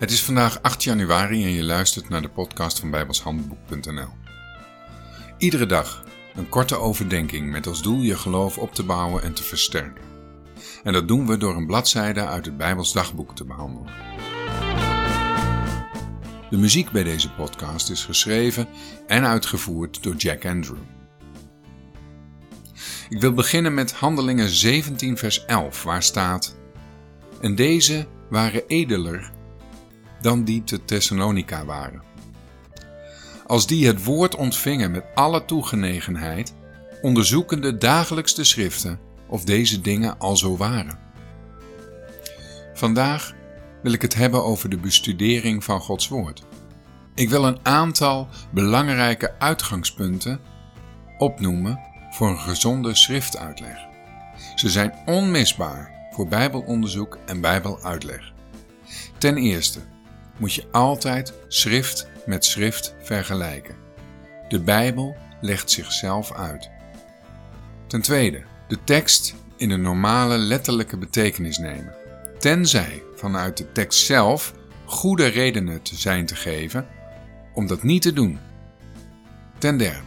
Het is vandaag 8 januari en je luistert naar de podcast van bijbelshandboek.nl. Iedere dag een korte overdenking met als doel je geloof op te bouwen en te versterken. En dat doen we door een bladzijde uit het Bijbels dagboek te behandelen. De muziek bij deze podcast is geschreven en uitgevoerd door Jack Andrew. Ik wil beginnen met Handelingen 17 vers 11 waar staat En deze waren edeler dan die te Thessalonica waren. Als die het woord ontvingen met alle toegenegenheid, onderzoekende dagelijks de schriften of deze dingen al zo waren. Vandaag wil ik het hebben over de bestudering van Gods woord. Ik wil een aantal belangrijke uitgangspunten opnoemen voor een gezonde schriftuitleg. Ze zijn onmisbaar voor Bijbelonderzoek en Bijbeluitleg. Ten eerste moet je altijd schrift met schrift vergelijken. De Bijbel legt zichzelf uit. Ten tweede, de tekst in de normale letterlijke betekenis nemen. Tenzij vanuit de tekst zelf goede redenen te zijn te geven om dat niet te doen. Ten derde,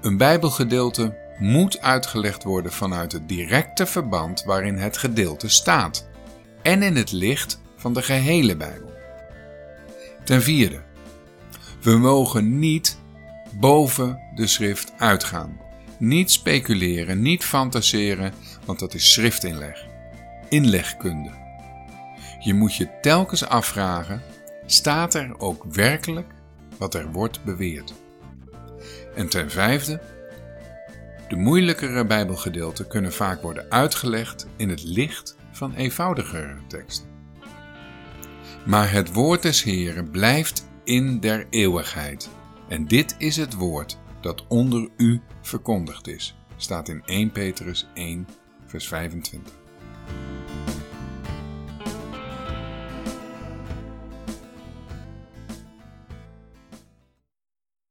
een Bijbelgedeelte moet uitgelegd worden vanuit het directe verband waarin het gedeelte staat en in het licht van de gehele Bijbel. Ten vierde, we mogen niet boven de schrift uitgaan. Niet speculeren, niet fantaseren, want dat is schriftinleg. Inlegkunde. Je moet je telkens afvragen: staat er ook werkelijk wat er wordt beweerd? En ten vijfde, de moeilijkere Bijbelgedeelten kunnen vaak worden uitgelegd in het licht van eenvoudigere teksten. Maar het woord des Heren blijft in der eeuwigheid. En dit is het woord dat onder u verkondigd is. Staat in 1 Petrus 1, vers 25.